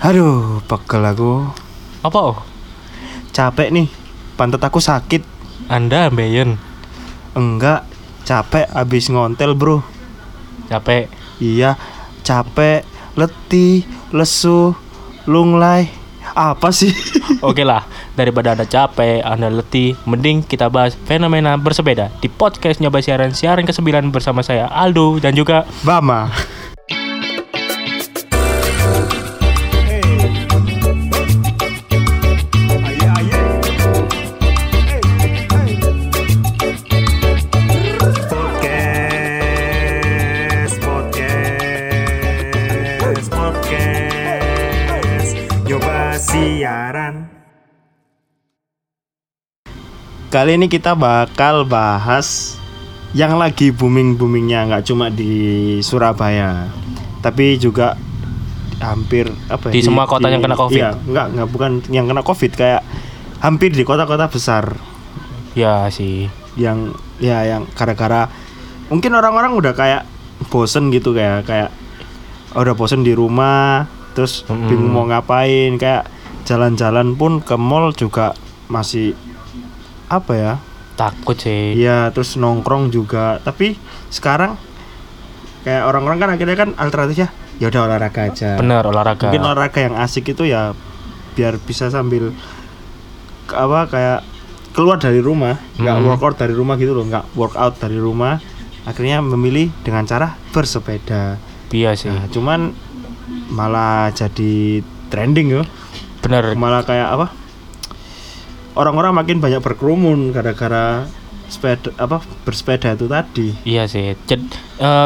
Aduh, pegel aku. Apa? oh? Capek nih. Pantat aku sakit. Anda ambeien Enggak, capek abis ngontel, Bro. capek. Iya, capek, letih, lesu, lunglai. Apa sih? Oke lah, daripada Anda capek, Anda letih, mending kita bahas fenomena bersepeda di podcast Nyoba Siaran Siaran ke-9 bersama saya Aldo dan juga Bama. Kali ini kita bakal bahas yang lagi booming-boomingnya nggak cuma di Surabaya, tapi juga hampir apa ya, Di semua kota yang kena Covid. Iya, nggak nggak bukan yang kena Covid kayak hampir di kota-kota besar ya sih. yang ya yang gara-gara mungkin orang-orang udah kayak bosen gitu kayak kayak udah bosen di rumah terus Mm-mm. bingung mau ngapain kayak jalan-jalan pun ke mall juga masih apa ya Takut sih. Iya, terus nongkrong juga. Tapi sekarang kayak orang-orang kan akhirnya kan alternatifnya ya udah olahraga aja. Bener olahraga. Mungkin olahraga yang asik itu ya biar bisa sambil apa kayak keluar dari rumah, nggak Hmm. workout dari rumah gitu loh, nggak workout dari rumah. Akhirnya memilih dengan cara bersepeda. Iya sih. Nah, cuman malah jadi trending yo. Bener. Malah kayak apa? Orang-orang makin banyak berkerumun gara-gara sepeda apa bersepeda itu tadi. Iya sih. Jadi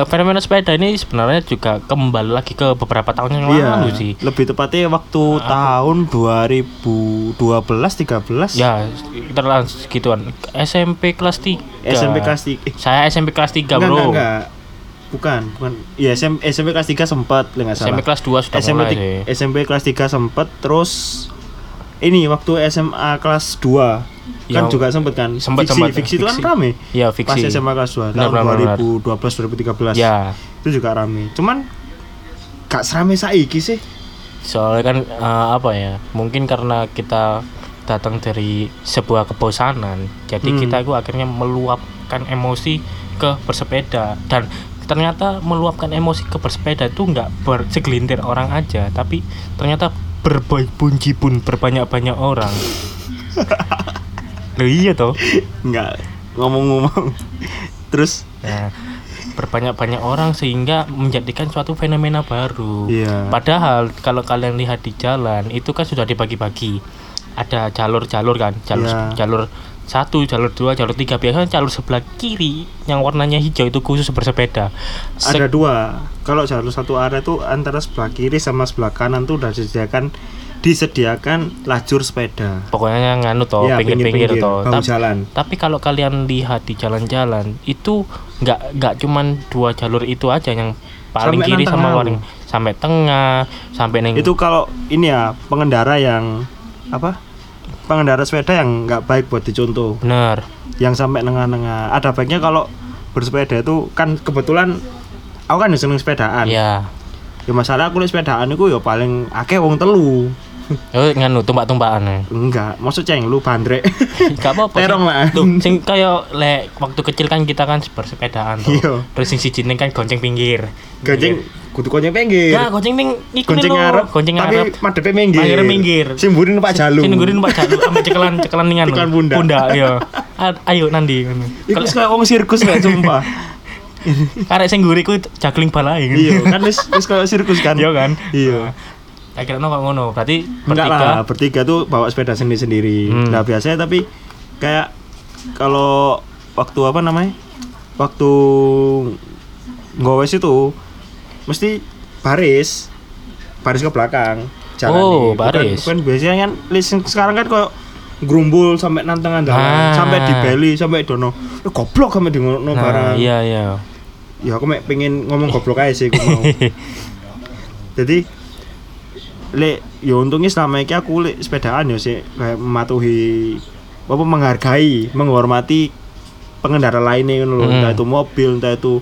fenomena sepeda ini sebenarnya juga kembali lagi ke beberapa tahun yang Iya, lalu sih. lebih tepatnya waktu Aku- tahun 2012 13. Ya, kita langsung gituan. SMP kelas 3. SMP kelas 3. Eh, Saya SMP kelas 3, enggak, Bro. enggak, enggak. Bukan, bukan. Iya, SMP, SMP kelas 3 sempat, enggak salah. SMP kelas 2 sudah SMP, mulai sih. SMP kelas 3 sempat terus ini waktu SMA kelas 2 kan Yang- juga sempat kan Sempet, fiksi, sempet. fiksi itu kan Fiksi. rame pas fiksi. SMA kelas 2 Benar, tahun benar, benar. 2012 2013 Ya, itu juga rame cuman gak serame saiki sih soalnya kan eh, apa ya? Mungkin karena kita datang dari sebuah kebosanan, jadi Hmm. kita itu akhirnya meluapkan emosi ke bersepeda dan ternyata meluapkan emosi ke bersepeda itu nggak bersegelintir orang aja, tapi ternyata berbunji pun berbanyak-banyak orang. Loh iya toh. nggak ngomong-ngomong terus Nah, berbanyak-banyak orang sehingga menjadikan suatu fenomena baru. Iya. Padahal kalau kalian lihat di jalan itu kan sudah dibagi-bagi. Ada jalur-jalur kan, jalur Iya. jalur satu, jalur dua, jalur tiga. Biasanya jalur sebelah kiri yang warnanya hijau itu khusus bersepeda. Se- ada dua kalau jalur satu arah itu antara sebelah kiri sama sebelah kanan tuh udah disediakan disediakan lajur sepeda. Pokoknya yang nganu toh, Iya, pinggir-pinggir toh. bahu Tap- jalan. Tapi kalau kalian lihat di jalan-jalan itu nggak nggak cuman dua jalur itu aja yang paling Sampai kiri sama paling sampai tengah sampai neng itu kalau ini ya pengendara yang apa? Pengendara sepeda yang nggak baik buat dicontoh. Bener yang sampai nengah-nengah. Ada baiknya kalau bersepeda itu kan kebetulan aku kan seneng sepedaan ya ya masalah aku sepedaan itu ya paling akeh wong telu oh nganu tumbak-tumbakan ya enggak maksud ceng lu bandrek Gak apa-apa. Terong lah. Tuh, sing kayak le waktu kecil kan kita kan bersepedaan tuh. Iya. Terus sing siji kan gonceng pinggir. gonceng kudu gonceng pinggir Ya, gonceng ning iku gonceng ngarep gonceng tapi ngarep. madepe minggir Madepe minggir. sing mburi numpak jalu Sing nungguin Pak Jalu ambek cekelan cekelan ning anu. Cekelan pundak. Pundak ya. A- Ayo nanti ngono. Iku kayak wong sirkus gak sumpah. Karek sing ngguri ku juggling balae. iya, kan wis wis kayak sirkus kan. Iya kan? Iya. Akhirnya kok ngono. Berarti bertiga lah, bertiga tuh bawa sepeda sendiri-sendiri. Hmm. Nah, biasanya tapi kayak kalau waktu apa namanya? Waktu ngowes itu mesti baris baris ke belakang jalan Oh, nih. Baris. bukan biasanya kan list sekarang kan kok gerumbul sampai nantang dalan Ah. sampai di beli sampai dono eh, goblok sampai di ngono Nah, barang iya iya. Ya aku mek pengen ngomong goblok aja sih aku mau. Jadi le ya untungnya selama ini aku le sepedaan ya sih kayak mematuhi apa menghargai menghormati pengendara lainnya kan loh Hmm. entah itu mobil entah itu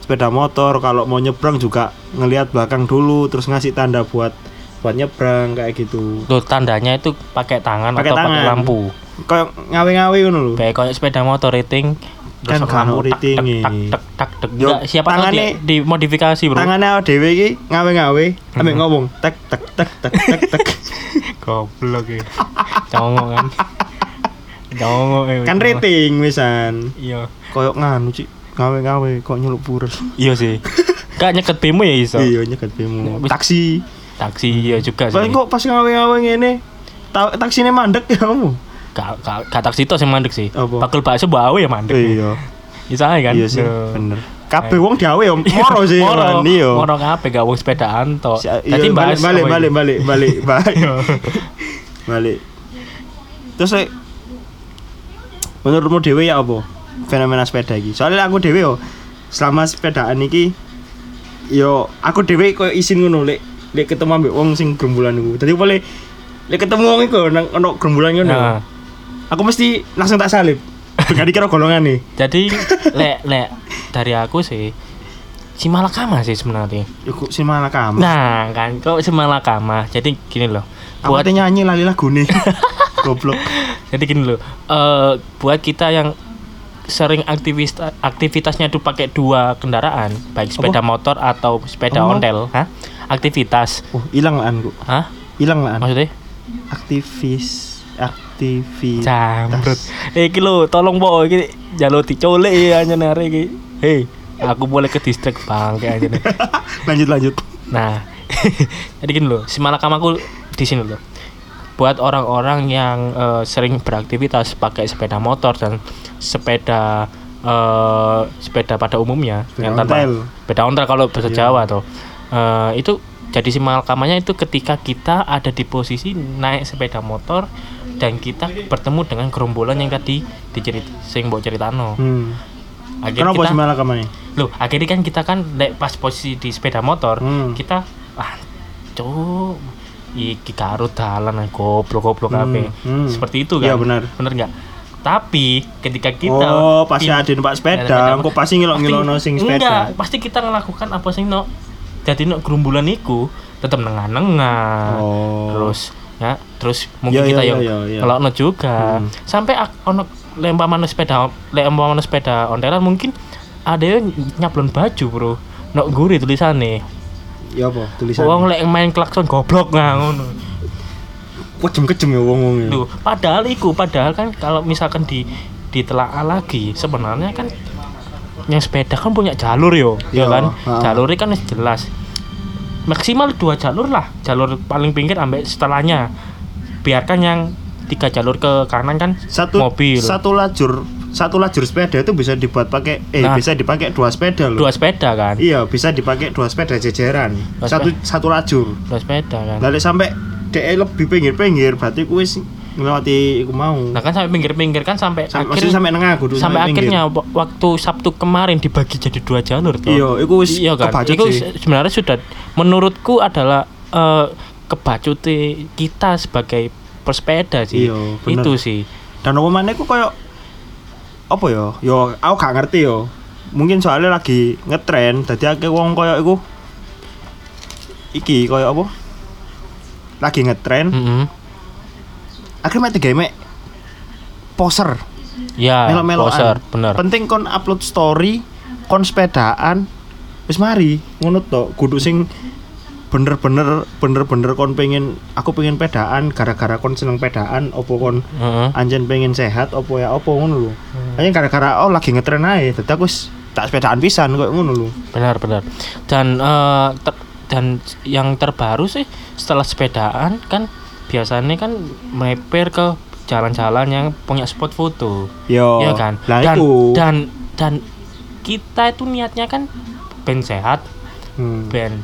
sepeda motor kalau mau nyebrang juga ngelihat belakang dulu terus ngasih tanda buat buat nyebrang kayak gitu. Tuh tandanya itu pakai tangan Pakai atau pakai lampu. kayak ngawe-ngawe ngono lho. Kayak kayak sepeda motor rating Kan tak, eh. tak, tak, tak. Yo, Enggak, siapa tahu dia dimodifikasi, Bro. tangannya dhewe iki ngawe-ngawe ambek Hmm. ngomong tek tek tek tek tek tek Goblok ya. Congok kan. Congok kan rating wisan Iya. koyok nganu cik ngawe-ngawe kok nyeluk pures Iya sih. Kak nyeket bemo ya iso. iya nyekat bemo Wis- taksi Taksi iya juga sih. kok pas ngawe-ngawe ngene ta taksine mandek ya kamu Gak, gak, gak taksi itu sing mandek sih. Apa? Bakul bakso bawa ya mandek. iya. Bisa kan? iya sih Tuh. bener. Kabeh wong diawe ya moro sih Moro, iya. Moro kabeh gak wong sepedaan tok. Si- Dadi iya, balik balik balik balik balik balik. Balik. Terus eh, menurutmu dewe ya apa fenomena sepeda iki? Soalnya aku dewe yo selama sepedaan iki yo aku dewe koyo isin ngono lek lek ketemu ambek wong sing gerombolan iku. Dadi boleh lek ketemu wong iku nang ono gerombolan ngono. Nah, aku mesti langsung tak salib gak dikira golongan nih jadi lek lek dari aku sih si malakama sih sebenarnya. iku si malah kamu Nah, kan kok si malakama. Jadi gini loh. Buat nyanyi lali lagu nih goblok jadi gini loh. eh buat kita yang sering aktivis aktivitasnya tuh pakai dua kendaraan, baik sepeda motor atau sepeda Oh. ontel, hah? Aktivitas, oh hilang lah anku hah? hilang lah Maksudnya? aktivis aktivis Jamret. Eh iki lho, tolong po iki jalur dicolek ya nyenare iki. Hei, aku boleh ke distrik bangke aja nih. lanjut lanjut Nah, jadi gini loh, si malakam aku di sini loh. Buat orang-orang yang eh, sering beraktivitas pakai sepeda motor dan sepeda eh, sepeda pada umumnya Sepeda yang tanpa ontel. sepeda ontel kalau bahasa Iya. Jawa tuh. Eh, itu jadi si malakamannya itu ketika kita ada di posisi naik sepeda motor dan kita bertemu dengan gerombolan yang tadi dicerit sing mbok ceritano. hmm. Akhirnya kenapa kita malah kamarnya Loh, akhirnya kan kita kan pas posisi di sepeda motor, Hmm. kita ah cuk iki karo dalan goblok-goblok Hmm, kabeh. hmm. Seperti itu kan. Iya, benar. Bener nggak? Tapi ketika kita oh pasti ada numpak sepeda sepeda. kok pasti ngilok-ngilok no sing Enggak, sepeda pasti kita ngelakukan apa sih no. Jadi no gerumbulan iku tetap nengah-nengah. oh Terus ya, terus mungkin Iya, kita iya, yang iya, iya. ngelokno juga. Hmm. Sampai ono lempar mana sepeda lempar mana sepeda ontelan mungkin ada yang nyablon baju, Bro. Nok guri tulisannya. ya apa tulisan Wong lek main klakson goblok nggak ngono. kejem kejem ya wong wong Loh, padahal iku padahal kan kalau misalkan di ditelaah lagi sebenarnya kan yang sepeda kan punya jalur yo, ya kan? Jalurnya kan jelas. Maksimal dua jalur lah, jalur paling pinggir sampai setelahnya. Biarkan yang tiga jalur ke kanan kan satu mobil. satu lajur satu lajur sepeda itu bisa dibuat pakai eh Nah. bisa dipakai dua sepeda loh dua sepeda kan? iya bisa dipakai dua sepeda jejeran Dua satu satu lajur Dua sepeda kan. lalu sampai DE lebih pinggir-pinggir berarti kuwi wis ngelewati iku mau Nah kan sampai pinggir-pinggir kan sampai Sam- akhir sampai nengah kudu sampai pinggir. akhirnya wa- waktu Sabtu kemarin dibagi jadi dua jalur tuh. iya iku wis iya kan itu sebenarnya sudah menurutku adalah eh kebacuti kita sebagai pesepeda sih Iya, bener. itu sih dan apa mana iku koyo apa ya yo aku gak ngerti yo mungkin soalnya lagi ngetren dadi akeh wong koyo iku iki koyo apa lagi ngetren Mm-mm. Akhirnya mek digawe mek poser. Ya melo-meloan poser bener. Penting kon upload story kon sepedaan wis mari. Ngono tok kudu sing bener-bener bener-bener kon pengen aku pengen pedaan gara-gara kon seneng pedaan opo kon Heeh. anjen pengen sehat opo ya opo ngono lho. Hanya gara-gara oh lagi ngetren ae dadi aku wis tak sepedaan pisan koyo ngono lho. Benar benar. Dan ter- dan yang terbaru sih setelah sepedaan kan biasanya kan meper ke jalan-jalan yang punya spot foto yo Iya kan? dan, iku dan dan kita itu niatnya kan ben sehat, Hmm. ben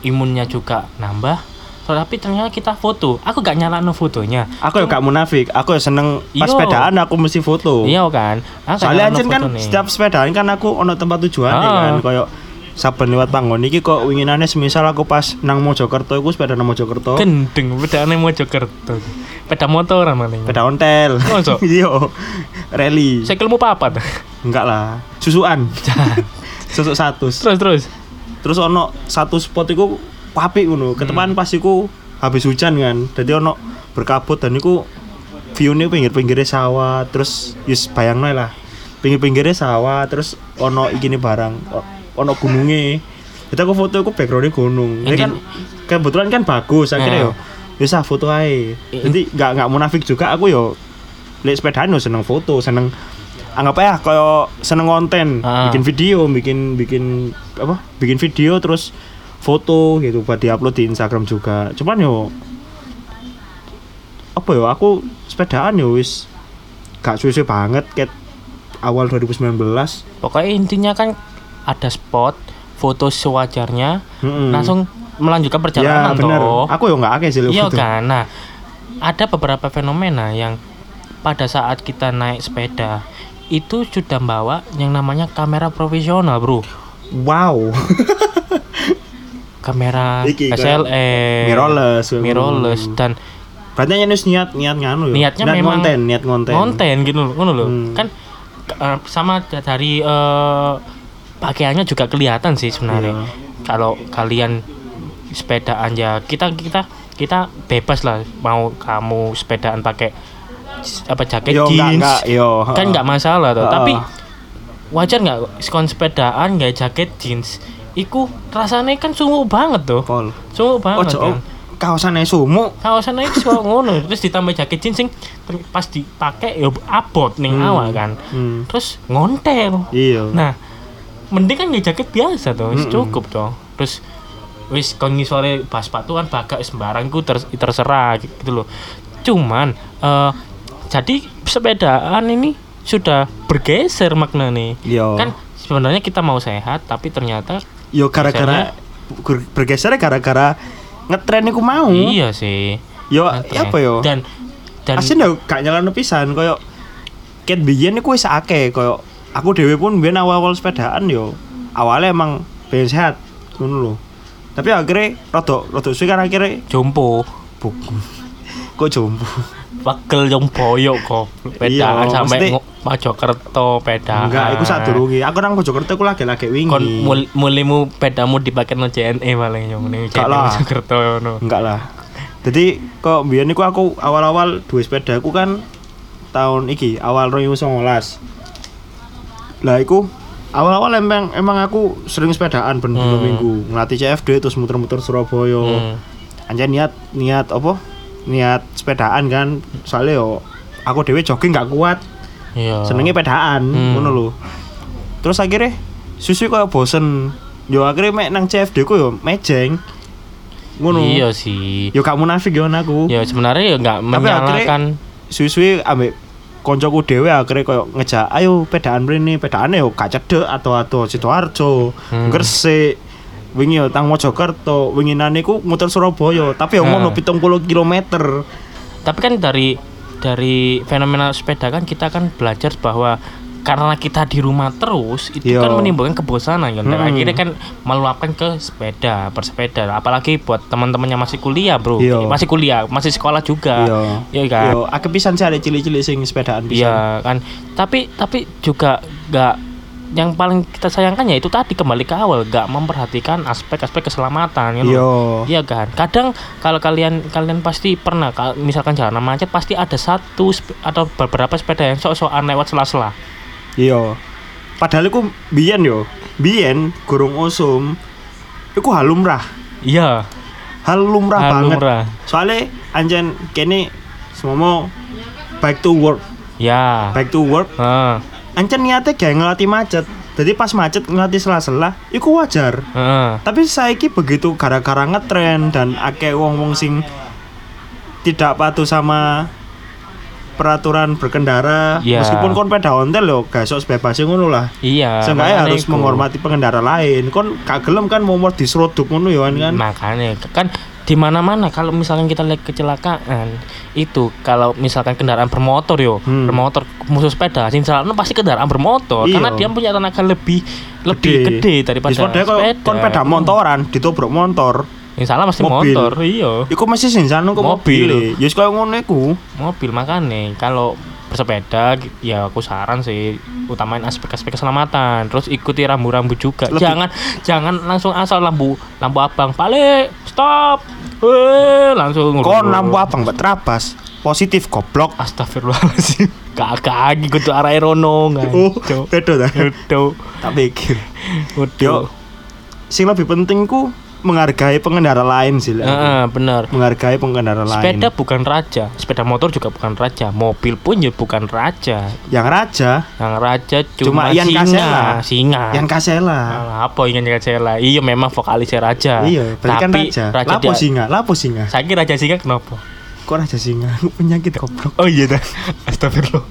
imunnya juga nambah. Tapi ternyata kita foto. Aku gak nyalano fotonya. aku ya gak munafik aku ya seneng pas Iya. sepedaan aku mesti foto Iya kan? Aku soalnya anjen kan fotone. setiap sepedaan kan aku ono tempat tujuan Ah. kan koyo saben lewat panggon iki kok winginane semisal aku pas nang Mojokerto iku sepeda nang Mojokerto gendeng pedane Mojokerto. Peda motoran maning. sepeda ontel Masa? iya rally Sekelmu papat. enggak lah susuan susuk satu terus terus. terus ono satu spot iku apik ngono ketepan pas iku habis hujan kan. Jadi ono berkabut dan iku view-ne pinggir-pinggirnya sawah terus yus bayangno lah. Pinggir-pinggirnya sawah terus ono ikine barang ono gununge. Jadi aku foto aku backgroundnya gunung. Ini kan kebetulan kan bagus akhirnya yo. Bisa foto aja. Jadi nggak nggak munafik juga aku yo. Lihat sepedaan yo seneng foto, seneng anggap aja kayak seneng konten, Ah. bikin video, bikin bikin apa? Bikin video terus foto gitu buat diupload di Instagram juga. Cuman yo apa yo aku sepedaan yo wis gak suwe-suwe banget kayak awal 2019. Pokoknya intinya kan ada spot foto sewajarnya Mm-mm. langsung melanjutkan ya perjalanan bener. toh. Aku yo nggak akeh sih Iya kan. Nah, ada beberapa fenomena yang pada saat kita naik sepeda itu sudah bawa yang namanya kamera profesional, Bro. Wow. Kamera Iki, SLR, mirrorless. mirrorless dan Berarti hanya niat niat nganu ya. niatnya niat memang konten, niat konten. konten gitu loh, ngono loh. Hmm. Kan eh, sama da- dari eh, pakaiannya juga kelihatan sih sebenarnya. Iya. Kalau kalian sepedaan ya kita kita kita bebas lah mau kamu sepedaan pakai apa jaket Yo, enggak, jeans enggak, yo, kan nggak masalah tuh tapi wajar nggak sekon sepedaan nggak jaket jeans iku rasanya kan sumuk banget tuh Pol. sumuk banget Ojo kan sumu. kawasan itu kok ngono terus ditambah jaket jeans sing pas dipakai ya abot ning Hmm. awal kan Hmm. terus ngontel Iya. nah mending kan ya jaket biasa tuh wis Mm-mm. cukup tuh terus wis kon ngisore bas sepatu kan bagak sembarang ku ter- terserah gitu loh cuman eh jadi sepedaan ini sudah bergeser maknanya Iya. kan sebenarnya kita mau sehat tapi ternyata Yo gara-gara ber- bergeser gara-gara ngetren iku mau. iya sih Yo ya apa yo? dan dan Asin yo gak nyalano pisan koyo ket biyen iku wis akeh koyo aku dhewe pun biyen awal-awal sepedaan yo awalnya emang pengen sehat ngono lho. Tapi akhirnya rada rada suwe kan akhirnya jompo buku. Kok jompo? pegel yang boyok kok pedaan Iya, sampai Mojokerto pedaan Enggak, iku sadurunge. Aku nang Mojokerto aku lagi-lagi wingi. kon mul mulimu pedamu dipakai no JNE paling yang ini Enggak lah. Mojokerto no Enggak lah. Jadi kok biyen niku aku awal-awal duwe sepeda aku kan tahun iki awal 2019. Lah iku awal-awal emang emang aku sering sepedaan ben Hmm. minggu ngelatih CFD terus muter-muter Surabaya. Hmm. Anjir niat niat apa? Niat sepedaan kan. Soalnya yo aku dhewe jogging gak kuat. iya Senenge pedaan Hmm. ngono lho. Terus akhirnya susu kok bosen. Yo akhirnya mek nang CFD ku yo mejeng. Ngono. iya sih Yo gak munafik yo aku. ya sebenarnya ya nggak Tapi menyalahkan Suwi-suwi ambek koncoku dhewe akhirnya koyo ngejak ayo pedaan mrene pedane yo gak cedek atau atau Sidoarjo, Hmm. Gresik, wingi yo tang Mojokerto, winginane ku muter Surabaya, tapi yo Hmm. ngono 70 km. tapi kan dari dari fenomena sepeda kan kita kan belajar bahwa karena kita di rumah terus itu Iya. kan menimbulkan kebosanan kan Hmm. akhirnya kan meluapkan ke sepeda bersepeda apalagi buat teman-teman yang masih kuliah bro Iya. masih kuliah masih sekolah juga Iya. iya kan Yo akeh pisan sih ada cilik-cilik sing sepedaan pisan. iya kan tapi tapi juga nggak yang paling kita sayangkan ya itu tadi kembali ke awal nggak memperhatikan aspek-aspek keselamatan gitu Yo. Iya kan. Kadang kalau kalian kalian pasti pernah kalau misalkan jalanan macet pasti ada satu atau beberapa sepeda yang sok-sokan lewat sela-sela. Iya. Padahal iku biyen yo, biyen gurung usum iku hal lumrah. Iya. Hal lumrah Hal banget. lumrah. Soalnya anjen kene semomo back to work, Ya. back to work. Heeh. Ancen niatnya kayak ngelatih macet. Jadi pas macet ngelatih sela-sela, iku wajar. Heeh. Tapi saiki begitu gara-gara ngetren dan akeh wong-wong sing tidak patuh sama peraturan berkendara Iya. meskipun kon peda ontel lo gak sok sebebasnya ngono lah Iya. Seenggaknya harus iku. menghormati pengendara lain. Kon gak gelem kan mau diseruduk ngono ya kan. Makanya kan di mana-mana kalau misalkan kita lihat kecelakaan itu kalau misalkan kendaraan bermotor yo Hmm. bermotor musuh sepeda sing salahnya pasti kendaraan bermotor Iya. karena dia punya tenaga lebih lebih gede, daripada padahal kok sepeda kon peda motoran ditobrok motor. Yang salah pasti Mobil. motor iya Iku mesti sing sanu kok Mobil. mobil. Ya wis koyo ngono iku. mobil makanya kalau bersepeda ya aku saran sih utamain aspek-aspek keselamatan terus ikuti rambu-rambu juga Lebih- jangan jangan langsung asal lampu lampu abang balik stop eh langsung Kon lampu abang mbak terabas. Positif goblok. Astagfirullahaladzim Kakak lagi kudu arah rono Oh, beda ta. Udah Tak pikir. Yo, Udah sing lebih penting ku menghargai pengendara lain sih. lah. Heeh, bener Menghargai pengendara lain. Sepeda bukan raja Sepeda motor juga bukan raja Mobil pun ya bukan raja yang raja, Yang raja Cuma cuma, Ian singa Kasela. Singa yang kasela. Alah, apa ingin Kasela Iya memang vokalisnya raja Iya, berarti kan Tapi raja. raja Lapo dia singa, lapo singa. Saya kira raja singa kenapa Kok raja singa? Penyakit goblok. Oh iya dah Astagfirullah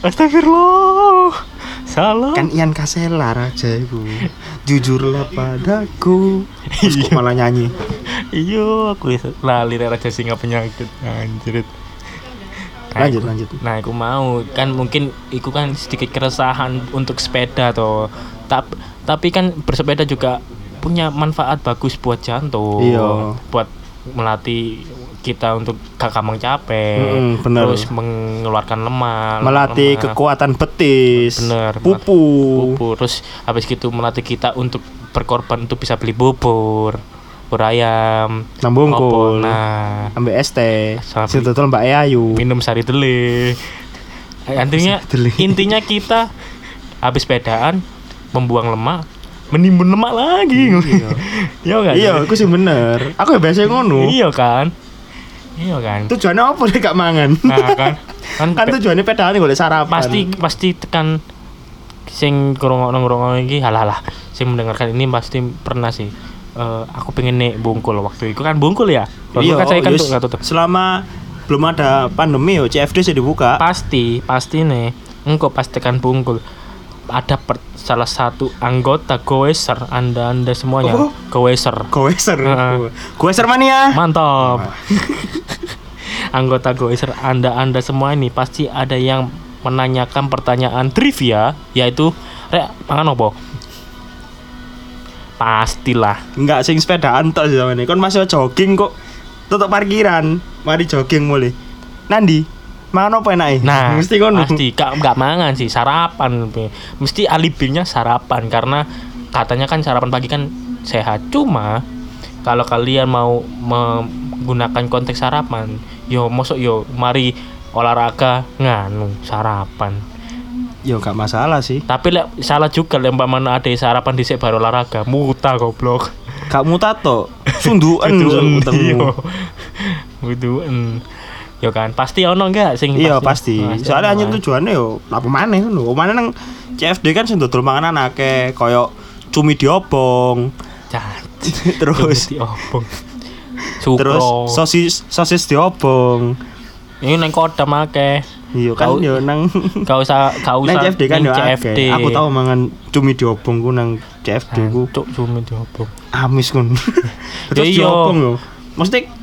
Astagfirullah Salah Kan Ian Kasela raja ibu. Jujurlah padaku. Terus kok malah nyanyi. Iya, aku lali raja singa penyakit. Anjir. Nah, Lanjut, iku- lanjut. Nah, aku mau kan mungkin iku kan sedikit keresahan untuk sepeda toh. Tapi tapi kan bersepeda juga punya manfaat bagus buat jantung. Iya. Buat melatih kita untuk gampang capek. Mm-mm, bener. Terus mengeluarkan lemak. Melatih lemak. kekuatan betis. Bener, Pupu. bubur terus habis gitu melatih kita untuk berkorban untuk bisa beli bubur bubur ayam Nambungkul. opor. nah Ambek es teh. Dodol Mbak Ayu. minum sari dele Eh, intinya intinya kita habis sepedaan membuang lemak menimbun lemak lagi iya kan Iya, aku sih bener. Aku ya biasa ngono. iya kan iya kan? Tujuannya apa nih gak mangan? nah kan. Kan, kan tujuannya pedalnya golek sarapan. pasti pasti tekan sing ngrungokno ngrungokno iki halah sing mendengarkan ini pasti pernah sih. Eh, aku pengen nek bungkul waktu itu. Kan bungkul ya? Iya, kan saya kan yes. tuh tutup. Selama belum ada pandemi yo CFD sih dibuka. pasti pasti nih. Engkau pasti tekan bungkul ada per- salah satu anggota goeser anda anda semuanya Oh. goeser Goeser. Heeh. Goeser mania. mantap anggota goeser anda anda semua ini pasti ada yang menanyakan pertanyaan trivia yaitu rek mangan opo pastilah Enggak sing sepedaan tok sama ini. Kon masih jogging kok. Tutup parkiran. Mari jogging mulai. Nandi. Mangan apa enake? nah mesti ngono. pasti gak, gak mangan sih sarapan mesti alibinya sarapan karena katanya kan sarapan pagi kan sehat cuma kalau kalian mau menggunakan konteks sarapan yo mosok yo mari olahraga nganu sarapan Yo gak masalah sih. tapi lek salah juga lek mana ada sarapan di baru olahraga muta goblok Gak mutat to. Sundukan Butuhen, ketemu. Yo kan pasti ono enggak sing Iya pasti. Soalnya hanya tujuannya yo apa maneh ngono. Mana nang CFD kan sing dodol manganan akeh koyo cumi diobong. Terus diobong. terus Sukro. sosis sosis diobong. Ini neng kodam akeh. Iya kan Kau- yo nang Gak usah gak usah nang CFD kan yo CFD. Aku tahu mangan cumi diobong ku nang CFD ku Cuk cumi diobong. amis kun. Terus iya. diobong yo. Mesti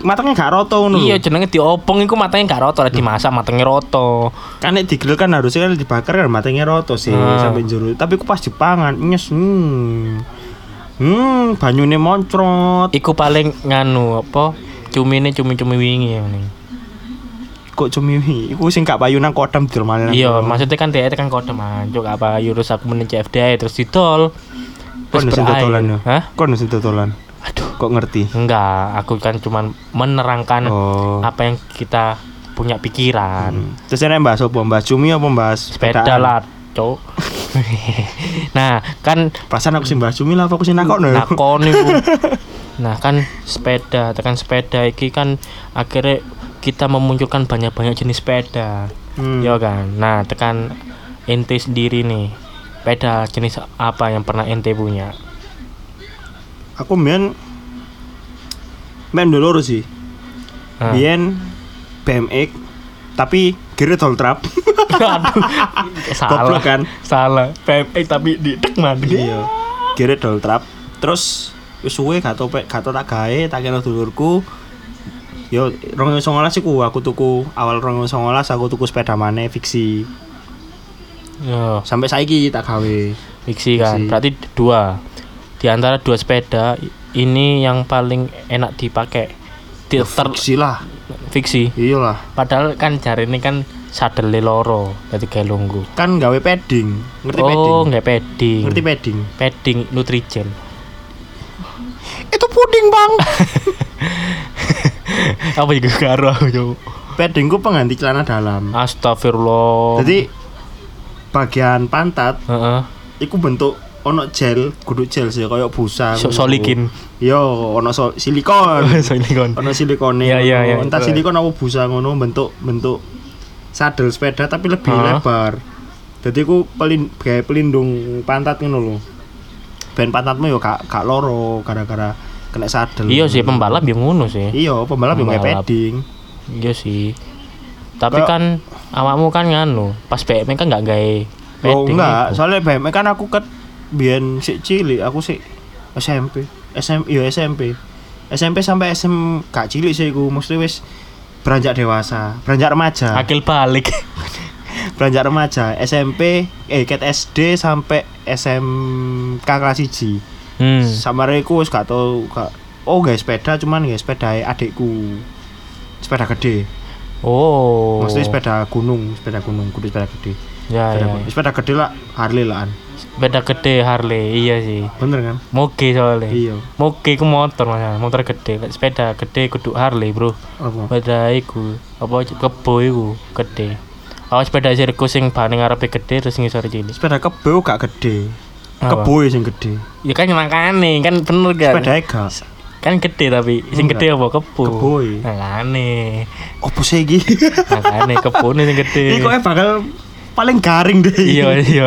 matangnya gak roto ngono Iya jenenge diobong iku matanya gak roto, lek dimasak matanya roto. Kan nek digrill kan harusnya kan dibakar kan matangnya roto sih Hmm. sampai jero. Tapi ku pas dipangan nyes. Hmm. Hmm, banyune moncrot. Iku paling nganu apa? Cumine cumi-cumi wingi ya ning. Kok cumi? Iku sing gak payu nang kodam maneh. nang Iya, maksudnya kan dia kan kodam anjuk apa yurus aku meneng CFD terus didol. Kon sing berair. dodolan yo. Hah? Kon sing dodolan. Aduh, Kok ngerti? enggak, aku kan cuman menerangkan Oh. apa yang kita punya pikiran. Hmm. Terus ene bahas apa? Bahas cumi apa bahas Sepeda lah, cok. nah, kan Perasaan aku sing bahas cumi lah apa aku sing nakokno ya? nakon iku. Nah, kan sepeda, tekan sepeda iki kan akhirnya kita memunculkan banyak-banyak jenis sepeda. Hmm. Ya kan. Nah, tekan ente sendiri nih. Sepeda jenis apa yang pernah ente punya? Aku main main dulu sih. Biyen BMX tapi gear tol trap. Salah. Kan? Salah. PMX tapi di tek man. Iya. Gear tol trap. Terus wis suwe gak tau pe- gak tau tak gawe, tak kena dulurku. Yo 2019 iku aku tuku awal 2019 aku tuku sepeda maneh fiksi. Yo, Sampai saiki tak gawe. fiksi kan. Fiksi. Berarti dua. Di antara dua sepeda ini yang paling enak dipakai. Di, ter, Fiksi lah. fiksi. Iyalah. Padahal kan jari ini kan sadele loro dadi gawe lungguh. Kan gawe padding. Ngerti padding? Oh, nggak padding. Ngerti padding? padding Nutrigen. Itu puding, Bang. Apa juga karo aku yo. padding ku pengganti celana dalam. Astagfirullah. Jadi bagian pantat heeh. iku bentuk ono gel, kudu gel sih kayak busa. So, solikin. Yo, ono so, silikon. Silikon. ono silikone. Iya, iya, iya. Entah silikon apa busa ngono bentuk bentuk sadel sepeda tapi lebih Hah? lebar. Jadi ku pelin kayak pelindung pantat ngono lho. Ben pantatmu yo gak gak loro gara-gara kena sadel. Iya sih pembalap yang ngono sih. Iya, pembalap yo nggak Pembalap. padding. Iya sih. Tapi Kayak- kan awakmu kan nganu, pas BM kan nggak gawe Oh enggak, iku. soalnya BMX kan aku ket biyen sik cilik, aku sik SMP. SM iya SMP. SMP sampai SM gak cilik sih iku, mesti wis beranjak dewasa, beranjak remaja. Akil balik. Beranjak remaja, SMP eh ket SD sampai SMK kelas 1. hmm. Sama iku wis gak tau gak Oh, guys sepeda cuman guys sepeda adikku. Sepeda gede. Oh. Maksudnya sepeda gunung, sepeda gunung, kudu sepeda gede. Ya, Sepeda, ya. gunung. sepeda gede lah, Harley lah. Sepeda gede Harley, iya sih. Bener kan? Moge soalnya. Iya. Moge ku motor mas, motor gede. Sepeda gede kudu Harley bro. Apa? Sepeda iku apa kebo iku gede. Oh sepeda sirkus sing bane ngarepe gede terus ngisor cilik. sepeda kebo gak gede kebo sing gede Ya kan makane kan bener kan. sepeda gak Kan gede tapi sing gede apa kebo. Kebo, iya. Makane. opo sih iki Makane kebone sing gede. ini kok bakal paling garing deh Iya iya.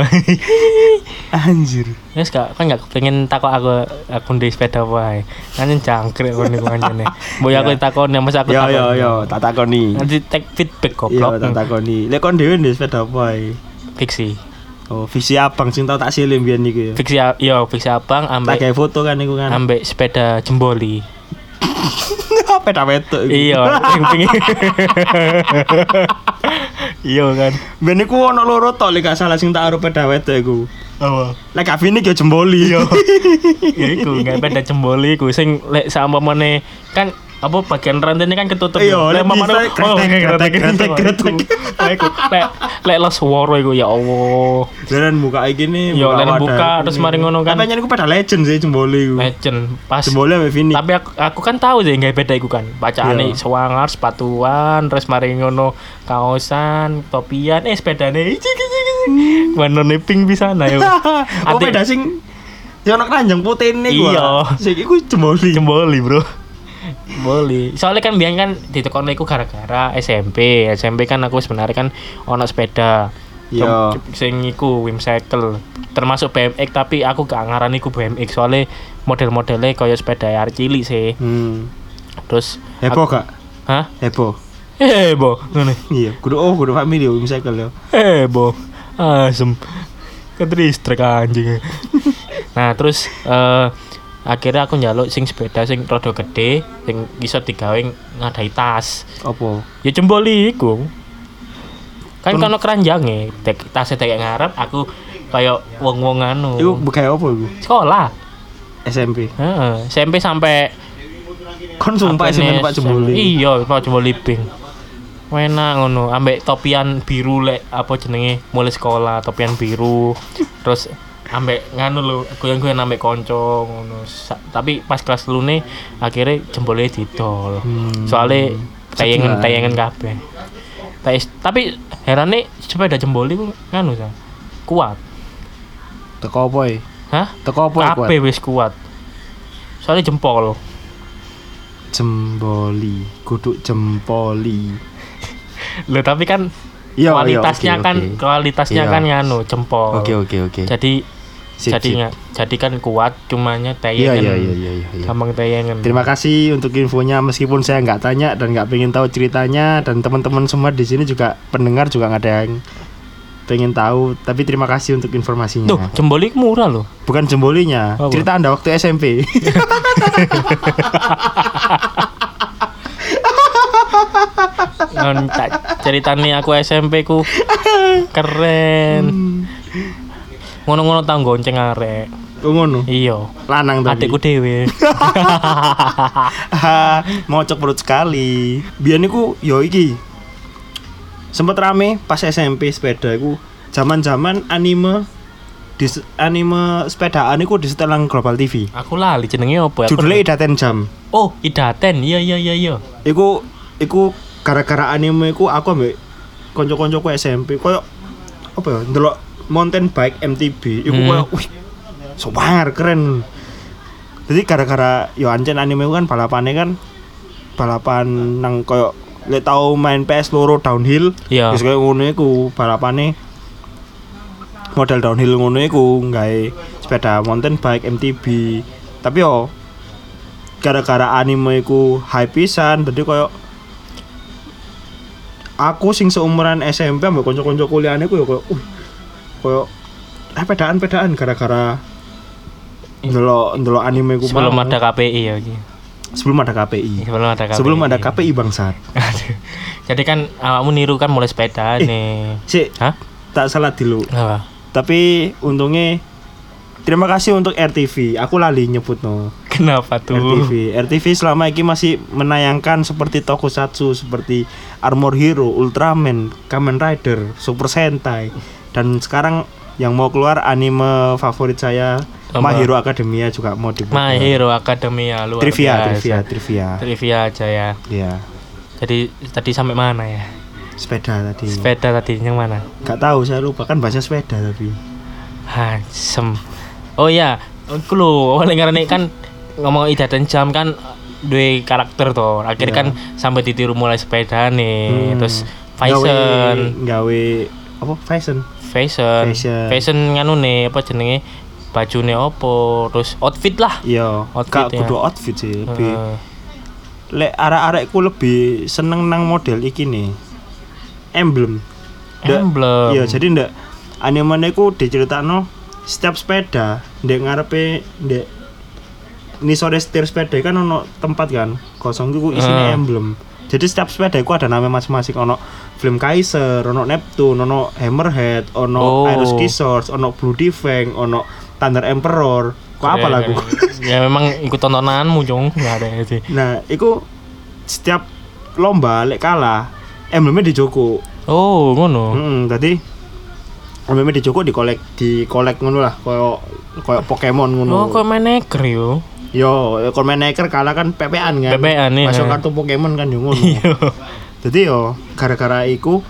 anjir Wes gak kan gak pengen takok aku aku di sepeda wae. Kan jangkrik kon niku anjene. Mbok ya aku Ya. takon mas aku yo takon. yo yo tak takoni Nanti take feedback iya goblok. tak takoni lek kon dhewe ndek sepeda apa ae Fiksi. oh visi abang sing tau tak silim biyen niku ya Fiksi a- iya fiksi abang tak ambek gawe foto kan niku kan ambek sepeda jemboli. sepeda iku. Iya, yang pingin. Iya kan. ben niku ono loro tok lek gak salah sing tak arep sepeda wedok iku Apa? lek gak Vini yo jemboli yo Ya iku nggak sepeda jemboli iku sing lek sama mana kan apa bagian rantainya kan ketutup Iya, ya. lek mamane- bisa kretek, kretek, kretek, kretek. Iku lek lek les suara iku ya Allah. jalan buka iki nih Yo, lan buka, terus mari ngono kan. tapi iku pada legend sih jemboli iku. Legend pas. Jemboli ambek Vini tapi aku, aku kan tahu sih nggak beda iku kan. Bacaane Iya. sewangar sepatuan terus mari ngono kaosan topian. Eh sepedane. Warnane pink bisa nah yo. Oh beda sing? Yang ono keranjang putih ini gua. Iya. sing iku jemboli. Jemboli bro Jemboli soalnya kan biar kan di toko iku gara-gara SMP SMP kan aku sebenarnya kan ono sepeda Iya. Tem- sing iku Wimcycle termasuk BMX tapi aku gak ngarani iku BMX soalnya model-modelnya kayak sepeda air cilik sih hmm. terus heboh gak hah heboh bo ngene iya kudu oh kudu family yo misalkan yo Eh, bo. Asem. Ketristrik anjing. nah, terus eh akhirnya aku njaluk sing sepeda sing rada gede sing bisa digawe ngadai tas. apa Ya jemboli iku. Kan Kon- kono keranjange, tek tasnya tek ngarep aku kayak wong-wong anu. iku begawe apa iku sekolah. SMP Heeh, SMP sampai kon sumpah SMP Pak jemboli Iya, Pak jemboli pink. Enak ngono, ambek topian biru lek apa jenenge mulai sekolah, topian biru. Terus ambek nganu lho, goyang-goyang ambek konco ngono. Tapi pas kelas lu nih akhirnya jempolnya didol. Hmm. Soalnya tayangan tayangan kabeh. Tais- tapi herane sepeda jemboli ku nganu sa. Kuat. teko apa e Hah? teko apa e kuat Kabeh wis kuat. Soalnya jempol. jemboli kudu jempoli Loh tapi kan iya kualitasnya iya, oke, kan oke. kualitasnya Iya. kan nganu jempol. oke oke oke Jadi Sip, jadi sip. nggak jadi kan kuat cumanya iya tayangan. iya iya iya iya, iya. Gampang tayangan. Terima kasih untuk infonya meskipun saya nggak tanya dan nggak pengen tahu ceritanya dan teman-teman semua di sini juga pendengar juga nggak ada yang pengen tahu tapi terima kasih untuk informasinya. Tuh, jemboli murah loh. Bukan jembolinya, Apa? cerita Anda waktu SMP. Ngon tak ceritane aku SMP ku keren. Ngono-ngono tau gonceng arek. Oh ngono. Iya. Lanang tadi. Adikku dhewe. Mocok perut sekali. Biar niku yo iki. sempet rame pas SMP sepeda iku zaman-zaman anime di anime sepedaan iku di setelan Global TV. Aku lali jenenge apa ya? Judulnya Idaten Jam. Oh, Idaten. Iya iya iya iya. Iku iku gara-gara anime iku aku ambek kanca-kancaku SMP koyo apa ya ndelok mountain bike MTB iku Hmm. koyo wih sobar keren. Jadi gara-gara yo ancen anime kan balapannya kan balapan nang koyo lek tau main PS loro downhill Iya. wis koyo ngono iku balapane model downhill ngono iku gawe sepeda mountain bike MTB tapi yo gara-gara anime iku hype pisan dadi koyo aku sing seumuran SMP ambek kanca-kanca kuliahane ku yo koyo uh koyo eh pedaan-pedaan gara-gara ndelok ndelok anime ku Sebelum mau. ada KPI ya iki. sebelum ada KPI Sebelum ada KPI. sebelum ada KPI bangsat. Jadi kan awakmu niru kan mulai sepeda nih. sih Hah? tak salah dulu Apa? tapi untungnya terima kasih untuk RTV aku lali nyebut no Kenapa tuh? RTV RTV selama ini masih menayangkan seperti tokusatsu seperti Armor Hero Ultraman Kamen Rider Super Sentai dan sekarang yang mau keluar anime favorit saya? My Hero Academia juga mau dibuka My Hero Academia luar trivia biasa. trivia trivia Trivia aja ya. ya Jadi tadi sampai mana ya? sepeda tadi Sepeda tadi yang mana? nggak tahu saya lupa kan bahasa sepeda tapi Hansem. Oh iya, aku lho, oleh karena kan ngomong Ida dan Jam kan dua karakter tuh. Akhirnya Iya. kan sampai ditiru mulai sepeda nih. Hmm. Terus fashion, gawe, gawe apa fashion fashion, Fashion. fashion nganu nih apa jenenge? Bajune opo, terus outfit lah. iya Outfit gak ya. kudu outfit sih lebih Heeh. lek arek-arekku lebih seneng nang model iki nih emblem Ndak- Emblem. iya jadi ndak animenya ku diceritakno setiap sepeda ndek ngarepe ndek ini sore setir sepeda kan ono tempat kan kosong itu isinya Ah. emblem jadi setiap sepeda itu ada nama masing-masing ono Flame Kaiser, ono Neptune, ono Hammerhead, ono Oh. Aeroski Source, ono Blue Defang, ono Thunder Emperor. Kok apa lagu? ya memang ikut tontonanmu, Jong. Enggak ada sih. Nah, itu setiap lomba lek kalah emblemnya dijoko. Oh, ngono. Hmm, tadi emblemnya dijoko dikolek dikolek ngono lah, koyo koyo Pokemon ngono. Oh, kok main neker yo. Yo, kalau main Naker kalah kan PPan kan. PPan, iya. Masuk kartu Pokemon kan yo ngono. Iya. Jadi yo gara-gara iku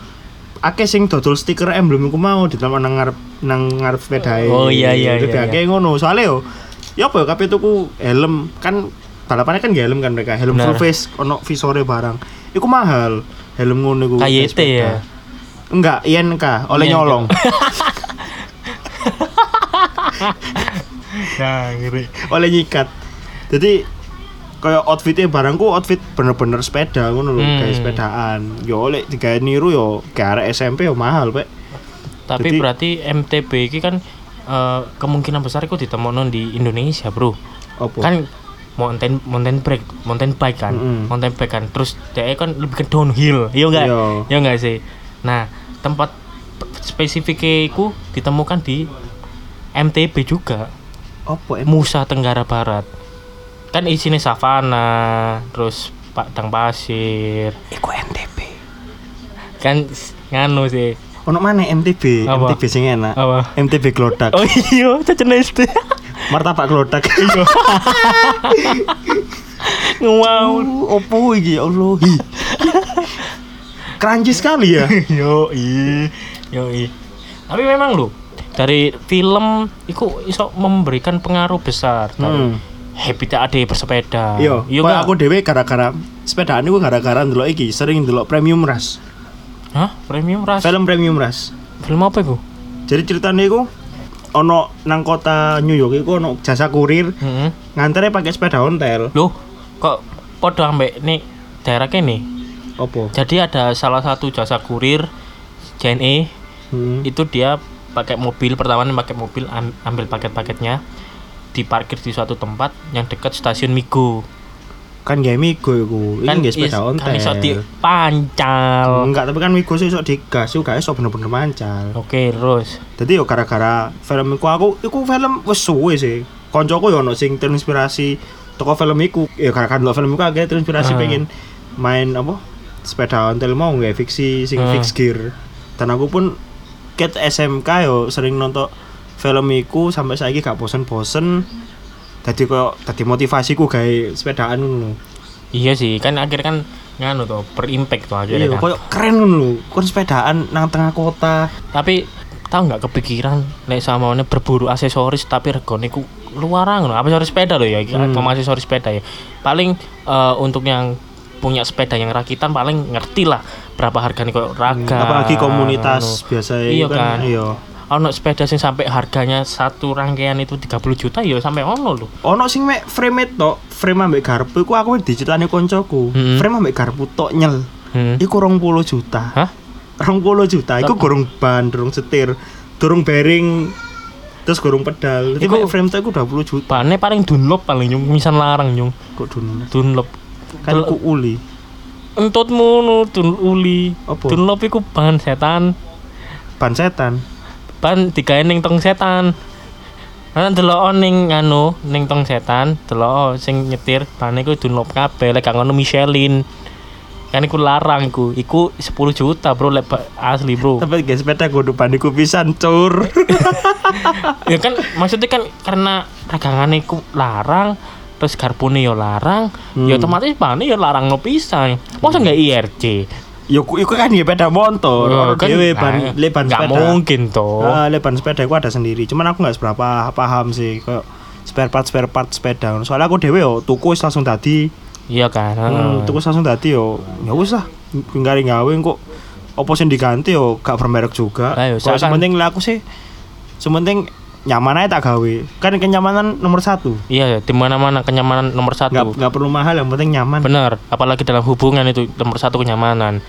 akeh sing dodol stiker emblem iku mau ditambah nang ngarep nang ngarep sepedae. Oh, iya, iya, Jadi iya, akeh ngono. Soale yo ya apa yo kabeh tuku helm kan balapannya kan helm kan mereka helm full face ono visore barang. Iku mahal. Helm ngono iku. KYT ya? Enggak, INK oleh INK. nyolong. Nah, ngeri. oleh nyikat. Jadi kayak outfitnya barangku outfit bener-bener sepeda ngono lho, Hmm. kayak sepedaan. Yo oleh digawe niru yo kayak arek SMP yo mahal, Pak. Tapi Jadi- berarti MTB ini kan eh, kemungkinan besar itu ditemukan di Indonesia, Bro. Apa? Kan mountain mountain bike, mountain bike kan. Mm-mm. Mountain bike kan. Terus dia kan lebih ke downhill. Iya enggak? Iya. Iya enggak sih? Nah, tempat spesifiknya itu ditemukan di MTB juga. apa? Musa Tenggara Barat. Kan isinya savana, terus padang pasir. Iku MTB. Kan nganu sih. Ono mana MTB? Apa? MTB sing enak. Apa? MTB Glodak. Oh iya, caca SD. Martabak Glodak. Iya. Wow. Opo iki ya Allah. Crunchy sekali ya. Yo i, yo i. Tapi memang lu dari film itu iso memberikan pengaruh besar. Hmm. Happy ada bersepeda. Iya kok nggak? aku dhewe gara-gara sepedaan iku gara-gara ndelok iki, sering ndelok Premium Rush. Hah? Premium ras. Film Premium Rush. Film apa itu? Jadi ceritanya iku ono nang kota New York iku ono jasa kurir Heeh. ngantere pakai sepeda ontel. Loh, kok podo ambek nih daerah kene. Opo? Jadi ada salah satu jasa kurir JNE Hmm. itu dia pakai mobil pertama nih pakai mobil am- ambil paket-paketnya diparkir di suatu tempat yang dekat stasiun Migo Kan gawe Migo iku. Kan nggih sepeda is- ontel. kan iso dipancal Enggak, tapi kan Migo sih iso digas, iku gak iso bener-bener mancal. oke terus Jadi yo gara-gara film iku aku iku film wis suwe sih. Koncoku yo ono sing terinspirasi toko film iku. Ya gara-gara ndelok film iku agak terinspirasi Ah. pengen main apa? sepeda ontel mau nggak fiksi sing Hmm. fix gear dan aku pun ket SMK yo sering nonton film iku sampai saiki gak bosen-bosen jadi kok tadi motivasiku gawe sepedaan ngono Iya sih, kan akhirnya kan nganu tuh berimpact tuh akhirnya iya kan. koyo keren lho kon sepedaan nang tengah kota Tapi tahu nggak kepikiran nek sama ini berburu aksesoris tapi regone ku luaran ngono. Aksesoris sepeda loh ya, Hmm. aksesoris sepeda ya. Paling eh, untuk yang punya sepeda yang rakitan paling ngerti lah berapa harganya kok raga. apalagi komunitas biasa Iya kan. iya Ono sepeda sing sampai harganya satu rangkaian itu 30 juta ya sampai ono lho. ono sing mek frame tok frame ambek garpu iku aku diceritani koncoku Hmm. frame ambek garpu tok nyel Hmm. iku 20 juta Hah? 20 juta iku gorong ban durung setir durung bearing terus gorong pedal Iku- frame tok iku 20 juta Bannya paling Dunlop paling nyung misal larang nyung. kok dulu Dunlop. kan ku uli Entutmu nu dun uli. Apa? Dunlop iku bahan setan. ban setan Ban digawe ning tong setan. Ana delok ning anu ning tong setan, delok sing nyetir ban iku Dunlop kabeh lek gak ngono Michelin. Kan iku larang iku. Iku 10 juta, Bro, lek asli, Bro. tapi guys sepeda kudu ban iku pisan cur ya kan maksudnya kan karena ragangane iku larang terus garpune yo larang Hmm. ya otomatis bane yo larang no pisan masa nggak IRC yo ku- iku kan ya sepeda motor. Ya, ono kan, dhewe nah, ban le ban nggak sepeda. mungkin toh. Ah, le ban sepeda iku ada sendiri. Cuman aku nggak seberapa paham sih kok spare part spare part sepeda. Soalnya aku dhewe yo tuku langsung tadi iya kan? Hmm, tuku langsung tadi yo. Ya wis lah gawe kok. Opo sing diganti yo gak bermerek juga. Lah, yo, kok seakan- sementing lah aku sih sementing nyaman aja tak gawe. Kan kenyamanan nomor satu. Iya di mana mana kenyamanan nomor nggak satu. Nggak perlu mahal yang penting nyaman. Benar apalagi dalam hubungan itu nomor satu kenyamanan.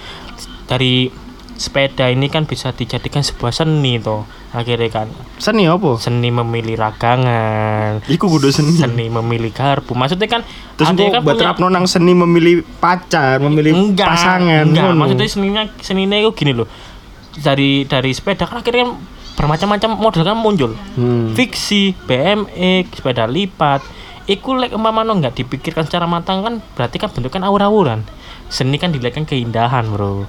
Dari sepeda ini kan bisa dijadikan sebuah seni toh akhirnya kan. Seni apa? Seni memilih ragangan. Iku kudu seni. Seni memilih garpu. Maksudnya kan terus kok kan buat punya- terapno nang seni memilih pacar memilih enggak. pasangan enggak. ngono. maksudnya seninya seninya itu gini loh. Dari dari sepeda kan akhirnya kan bermacam-macam model kan muncul. Hmm. fiksi BMX sepeda lipat. Iku lek umpamanya nggak dipikirkan secara matang kan berarti kan bentukkan aur-auran. Seni kan dilihat kan keindahan bro.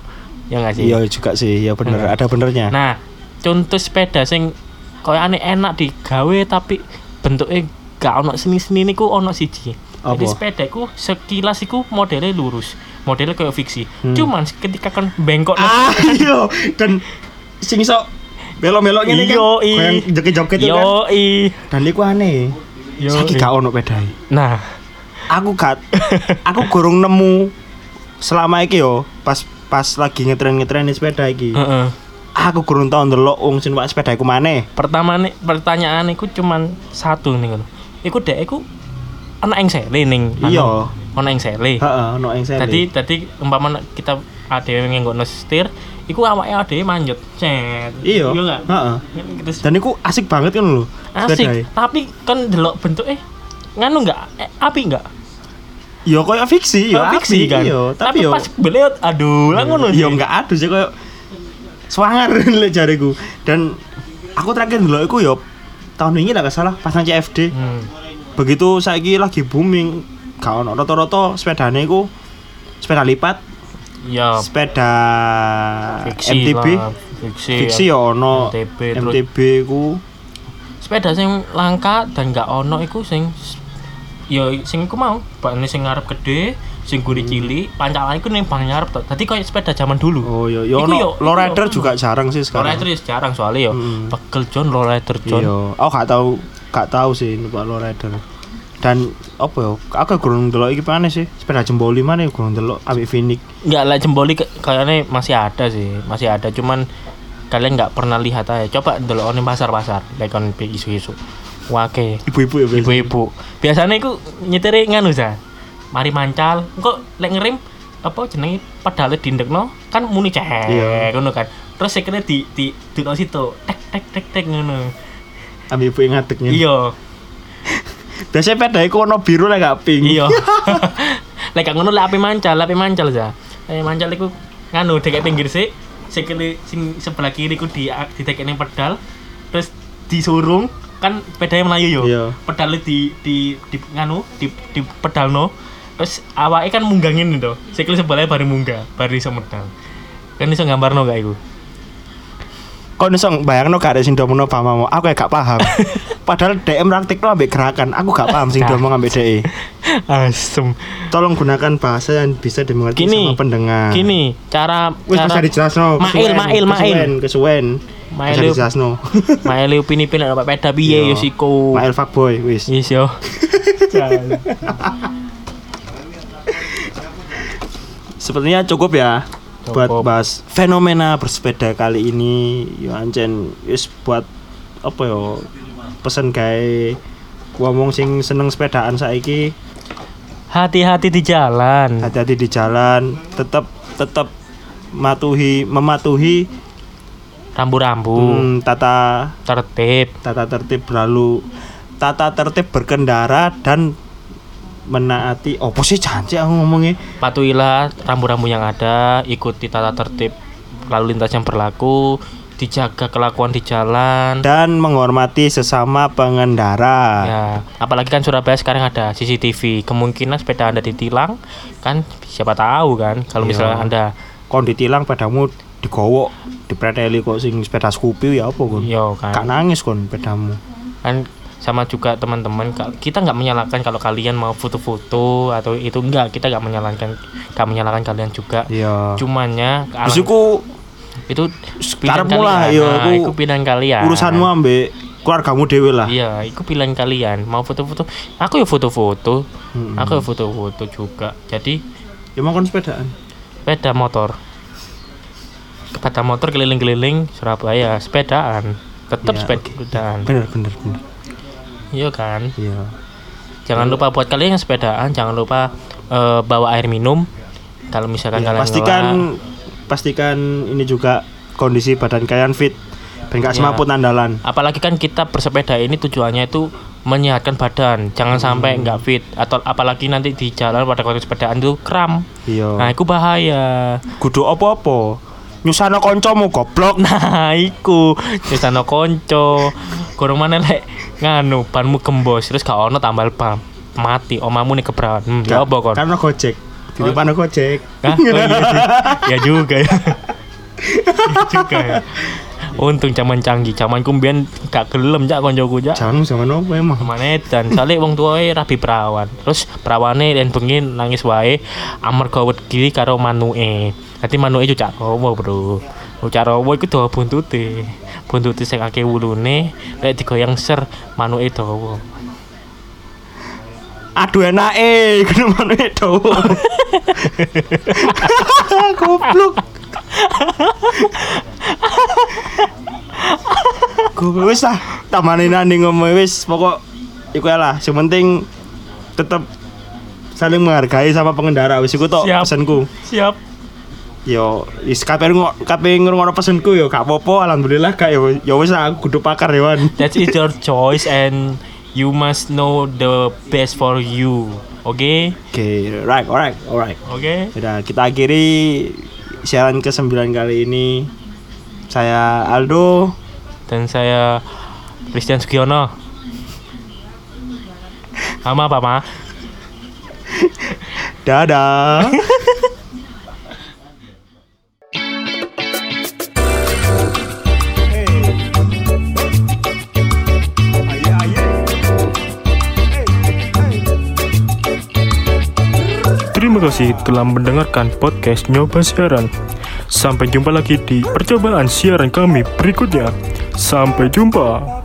Ya nggak sih? Iya juga sih ya bener Hmm. ada benernya. Nah contoh sepeda sing koyo aneh enak digawe tapi bentuknya gak ono seni-seni niku ono siji. Apa? jadi sepeda iku sekilas iku modelnya lurus modelnya kayak fiksi. Hmm. cuman ketika kan bengkok ah iya. Dan sing iso belok-belok ngene kan? Yo, i. yang joget-joget itu kan? yo i. Dan iku aneh. Yo, saiki i. gak ono nah. Aku gak aku gorong nemu selama iki yo pas pas lagi ngetren-ngetren sepeda iki. Heeh. aku gorong tau ndelok wong sing sepeda iku maneh. Pertama nih pertanyaan iku cuman satu nih ngono. Iku dek iku anak yang sele ning anu, Iya. ana yang sele. Heeh ono yang sele. Tadi tadi umpama kita ada yang nggak setir, iku awake ada manjut, cet. iya enggak? heeh Terus dan iku asik banget kan lho asik, tapi kan delok bentuk eh nganu enggak eh, api enggak? Yo koyo fiksi yo Kayak fiksi api, kan. Iya, tapi, yo pas beliau aduh lah ngono sih. yo enggak aduh sih koyo swanger lek jariku. Dan aku terakhir dulu iku yo tahun ini lah gak salah pas nang CFD. Hmm. Begitu saiki lagi booming gak ono rata-rata sepedane iku sepeda lipat, Ya, sepeda fiksi MTB, lah, fiksi. fiksi ya. ono MTB, MTB ku Sepeda sing langka dan enggak ono iku sing ya sing iku mau, bakne sing ngarep gede, sing guri cilik, pancalan iku ning bang ngarep to. Dadi koyo sepeda zaman dulu. Oh yo yo Iku ono lowrider juga jarang sih Lowrider sekarang. ya jarang soalnya ya. Hmm. Pegel John, lowrider John. Iya, aku gak tahu gak tahu sih numpak lowrider. Dan apa ya? Aku kurang delok iki mana sih? Sepeda jemboli mana kurang delok ambek Phoenix. Enggak lah jemboli kayaknya masih ada sih, masih ada cuman kalian nggak pernah lihat aja. Coba dulu ning pasar-pasar, lek kon pi isu-isu. Wake, Ibu-ibu ya biasa. ibu-ibu. Biasanya iku nyetiri nganu sa. Mari mancal, kok lek ngerem apa jenenge pedale dindekno kan muni cek Iya. ngono kan. Terus sekene di di di situ tek tek tek tek ngono. Ambek ibu yang ngadeg Iya. Biasanya sepeda iku ono biru lah gak pink. Iya. Lek gak ngono lek api mancal, api mancal za. Api mancal iku nganu deket pinggir sik, sikile sing sebelah kiri ku di didekek ning pedal, terus disurung kan pedalnya melayu yo. Iya. Pedalnya di di di nganu di di pedalno. terus awake kan munggangin itu sikil sebelahnya baru munggah baru iso medal kan iso gambarno gak iku Kok iso bayangno gak ada sing domono paham aku ya gak paham. Padahal DM praktikno ambek gerakan, aku gak paham sing domong ambek DE. asem Tolong gunakan bahasa yang bisa dimengerti Gini, sama pendengar. gini cara Wis cara bisa dijelasno. Mail, mail, mail. kesuwen. Mail dijelasno. Maile upini-upini nek peda piye yo Yo. siku Mail fuckboy wis. Yes yo Sepertinya cukup ya buat bahas fenomena bersepeda kali ini. Yo ancen wis buat apa yo pesen gawe ngomong sing seneng sepedaan saiki. Hati-hati di jalan. Hati-hati di jalan tetap tetap matuhi mematuhi rambu-rambu. Hmm, tata tertib. tata tertib berlalu. Tata tertib berkendara dan menaati opo sih janji aku ngomongnya? Patuhilah rambu-rambu yang ada ikuti tata tertib lalu lintas yang berlaku dijaga kelakuan di jalan. Dan menghormati sesama pengendara. Ya apalagi kan Surabaya sekarang ada CCTV kemungkinan sepeda anda ditilang kan siapa tahu kan kalau Iya. misalnya anda kon ditilang pedamu digowok dipreteli kok sing sepeda Scoopy ya apa kon yo gak kan nangis kon pedamu kan sama juga teman-teman kita nggak menyalahkan kalau kalian mau foto-foto atau itu enggak kita nggak menyalahkan nggak menyalahkan kalian juga. Iya. Cumannya iku itu karepmu lah, kalian. yo, nah, aku itu pilihan kalian. urusanmu ambek keluargamu dewe lah. Iya itu pilihan kalian. Mau foto-foto aku ya foto-foto. Mm-mm. aku ya foto-foto juga. Jadi ya mau kon sepedaan? sepeda motor. Sepeda motor keliling-keliling Surabaya sepedaan. Tetap Iya, sepedaan. Bener bener bener iya kan? Iya. Jangan lupa buat kalian yang sepedaan jangan lupa eh, bawa air minum. Kalau misalkan Ya, kalian pastikan ngelak. pastikan ini juga kondisi badan kalian fit dan gak Ya. semaput andalan. Apalagi kan kita bersepeda ini tujuannya itu menyehatkan badan. Jangan Hmm. sampai nggak fit. Atau apalagi nanti di jalan pada waktu sepedaan itu kram. Iya. Nah itu bahaya. Kudu apa-apa. Nyusano koncomu goblok. Nah iku. Nyusano konco kurang mana lek? Nganu banmu gembos terus gak ono tambal ban mati omamu nih keberan hmm, ya apa kon karena gojek. Di Oh. gojek. Hah? Oh, iya ya juga ya. Ya juga ya. Untung zaman canggih. Zaman kumbian gak gelem jak koncoku jak jangan zaman apa emang? Ke mana dan soalnya wong tuae rabi perawan. Terus perawane dan bengi nangis wae amarga wedi karo manuke. Dadi manuke cucak rowo bro cucak rowo iku dawa buntute buntute sing akeh wulune lek digoyang ser manuke dawa. Aduh enak eh kudu mana itu goblok. Gue wis lah tamanin nanti ngomong wis pokok iku lah yang penting tetap saling menghargai sama pengendara wis iku tok Siap. pesanku. Siap yo wis kabeh ngo- kabeh ngrungokno pesenku yo gak apa-apa alhamdulillah gak yo yo wis aku kudu pakar Wan That is your choice and you must know the best for you. Oke? oke right alright alright Oke? Sudah kita akhiri siaran ke 9 kali ini. Saya Aldo. Dan saya Christian Sugiono. Sama apa, Ma? Dadah. kasih telah mendengarkan podcast Nyoba Siaran. Sampai jumpa lagi di percobaan siaran kami berikutnya. Sampai jumpa.